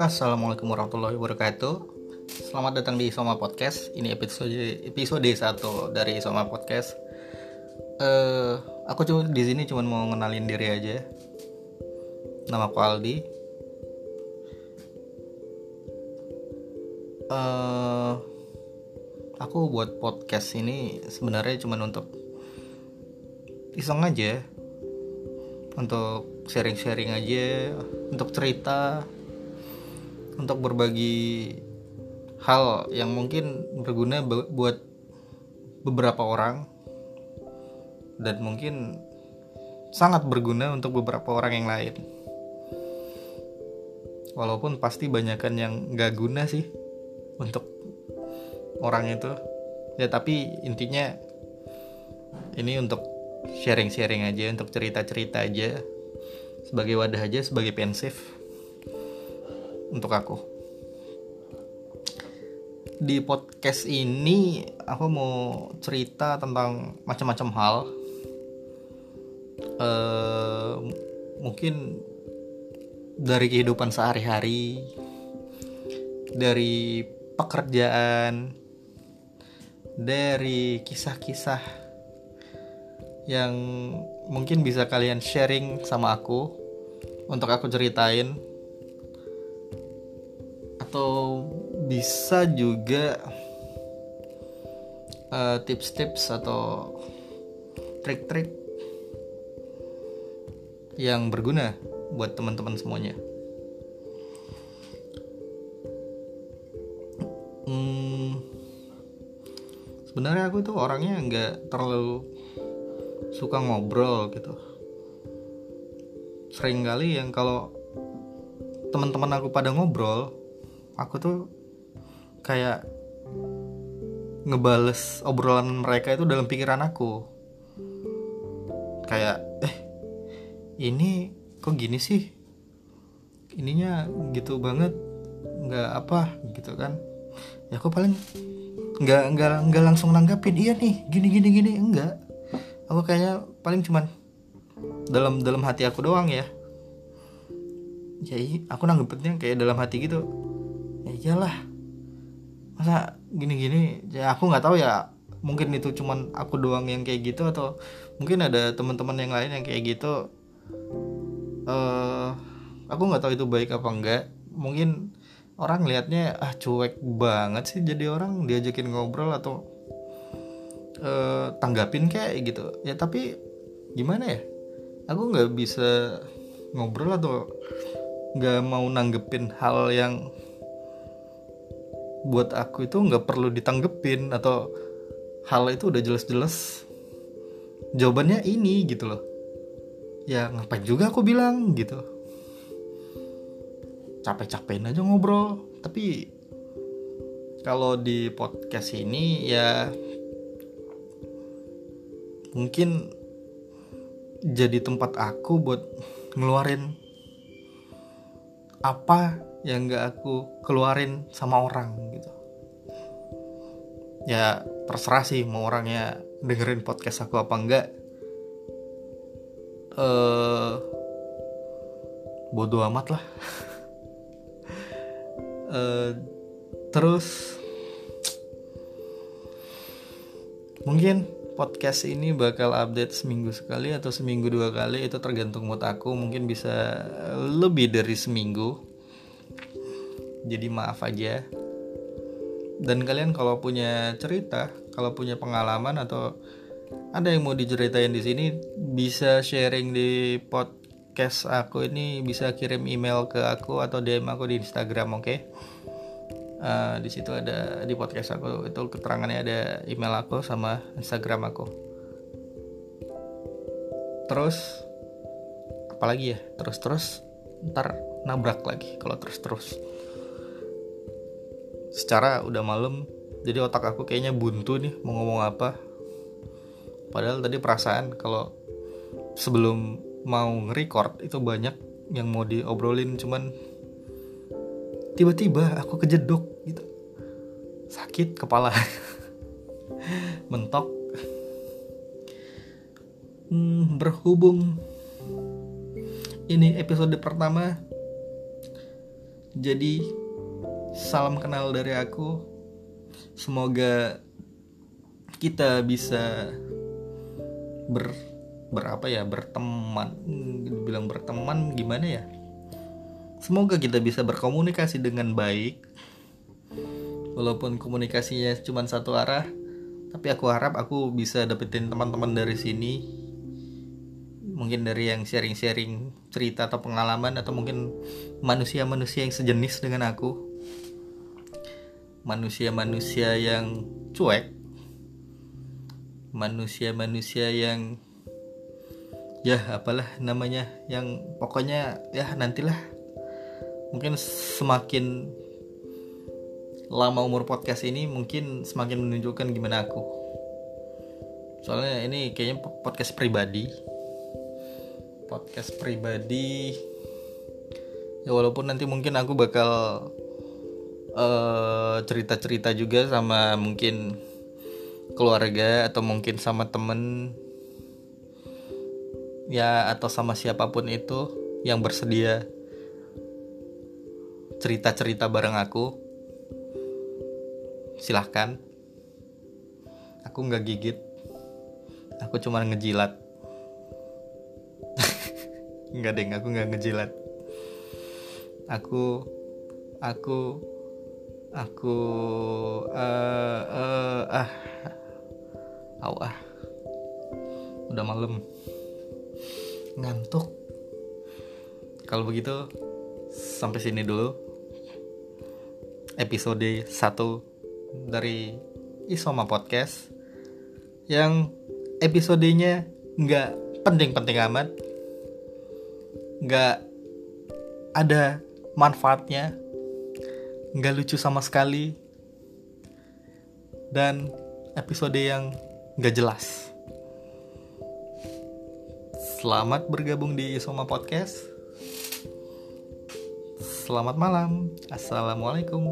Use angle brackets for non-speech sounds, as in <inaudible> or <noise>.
Assalamualaikum warahmatullahi wabarakatuh. Selamat datang di Soma Podcast. Ini episode episode 1 dari Soma Podcast. Eh, aku cuma di sini cuma mau ngenalin diri aja. Nama aku Aldi. Eh, aku buat podcast ini sebenarnya cuma untuk iseng aja. Untuk sharing-sharing aja, untuk cerita, untuk berbagi hal yang mungkin berguna buat beberapa orang dan mungkin sangat berguna untuk beberapa orang yang lain. Walaupun pasti banyakan yang gak guna sih untuk orang itu. Ya tapi intinya ini untuk sharing-sharing aja, untuk cerita-cerita aja sebagai wadah aja, sebagai pensif untuk aku. Di podcast ini aku mau cerita tentang macam-macam hal. Uh, mungkin dari kehidupan sehari-hari, dari pekerjaan, dari kisah-kisah yang mungkin bisa kalian sharing sama aku untuk aku ceritain atau bisa juga uh, tips-tips atau trik-trik yang berguna buat teman-teman semuanya. Hmm, sebenarnya aku tuh orangnya nggak terlalu suka ngobrol gitu. Sering kali yang kalau teman-teman aku pada ngobrol, aku tuh kayak ngebales obrolan mereka itu dalam pikiran aku. Kayak eh ini kok gini sih? Ininya gitu banget nggak apa gitu kan. Ya aku paling nggak nggak nggak langsung nanggapin iya nih gini gini gini. Enggak aku kayaknya paling cuman dalam dalam hati aku doang ya. Ya aku nanggepinnya kayak dalam hati gitu. Ya iyalah. Masa gini-gini ya aku nggak tahu ya mungkin itu cuman aku doang yang kayak gitu atau mungkin ada teman-teman yang lain yang kayak gitu. Uh, aku nggak tahu itu baik apa enggak mungkin orang liatnya ah cuek banget sih jadi orang diajakin ngobrol atau uh, tanggapin kayak gitu. Ya tapi gimana ya? Aku nggak bisa ngobrol atau nggak mau nanggepin hal yang buat aku itu nggak perlu ditanggepin atau hal itu udah jelas-jelas. Jawabannya ini gitu loh. Ya ngapain juga aku bilang gitu. Capek-capekin aja ngobrol. Tapi kalau di podcast ini ya mungkin jadi tempat aku buat ngeluarin apa yang gak aku keluarin sama orang gitu. Ya terserah sih mau orangnya dengerin podcast aku apa enggak eh bodoh amat lah. Uh, <laughs> terus mungkin podcast ini bakal update seminggu sekali atau seminggu dua kali itu tergantung mood aku. Mungkin bisa lebih dari seminggu. Jadi maaf aja. Dan kalian kalau punya cerita kalau punya pengalaman atau ada yang mau diceritain di sini bisa sharing di podcast aku ini bisa kirim email ke aku atau DM aku di Instagram oke? okay? Uh, di situ ada di podcast aku itu keterangannya ada email aku sama Instagram aku. Terus apalagi ya? Terus terus ntar nabrak lagi kalau terus terus. Secara udah malam jadi otak aku kayaknya buntu nih mau ngomong apa. Padahal tadi perasaan kalau sebelum mau nge-record itu banyak yang mau diobrolin cuman tiba-tiba aku kejedok gitu. Sakit kepala. <laughs> Mentok. Hmm, berhubung ini episode pertama jadi salam kenal dari aku. Semoga kita bisa ber berapa ya? Berteman bilang berteman gimana ya semoga kita bisa berkomunikasi dengan baik. Walaupun komunikasinya cuma satu arah tapi aku harap aku bisa dapetin teman-teman dari sini. Mungkin dari yang sharing-sharing cerita atau pengalaman atau mungkin manusia-manusia yang sejenis dengan aku. Manusia-manusia yang cuek. Manusia-manusia yang ya apalah namanya yang pokoknya ya nantilah mungkin semakin lama umur podcast ini mungkin semakin menunjukkan gimana aku. Soalnya ini kayaknya podcast pribadi. Podcast pribadi. Ya walaupun nanti mungkin aku bakal uh, cerita-cerita juga sama mungkin keluarga atau mungkin sama temen. Ya atau sama siapa pun itu yang bersedia cerita-cerita bareng aku. Silahkan. Aku nggak gigit. Aku cuma ngejilat. <laughs> Nggak deh aku nggak ngejilat. Aku aku aku uh, uh, ah. Awah udah malam. Ngantuk. Kalau begitu sampai sini dulu episode 1 dari Isoma Podcast yang episodenya nggak penting-penting amat nggak ada manfaatnya nggak lucu sama sekali dan episode yang nggak jelas Selamat bergabung di Soma Podcast. Selamat malam. Assalamualaikum.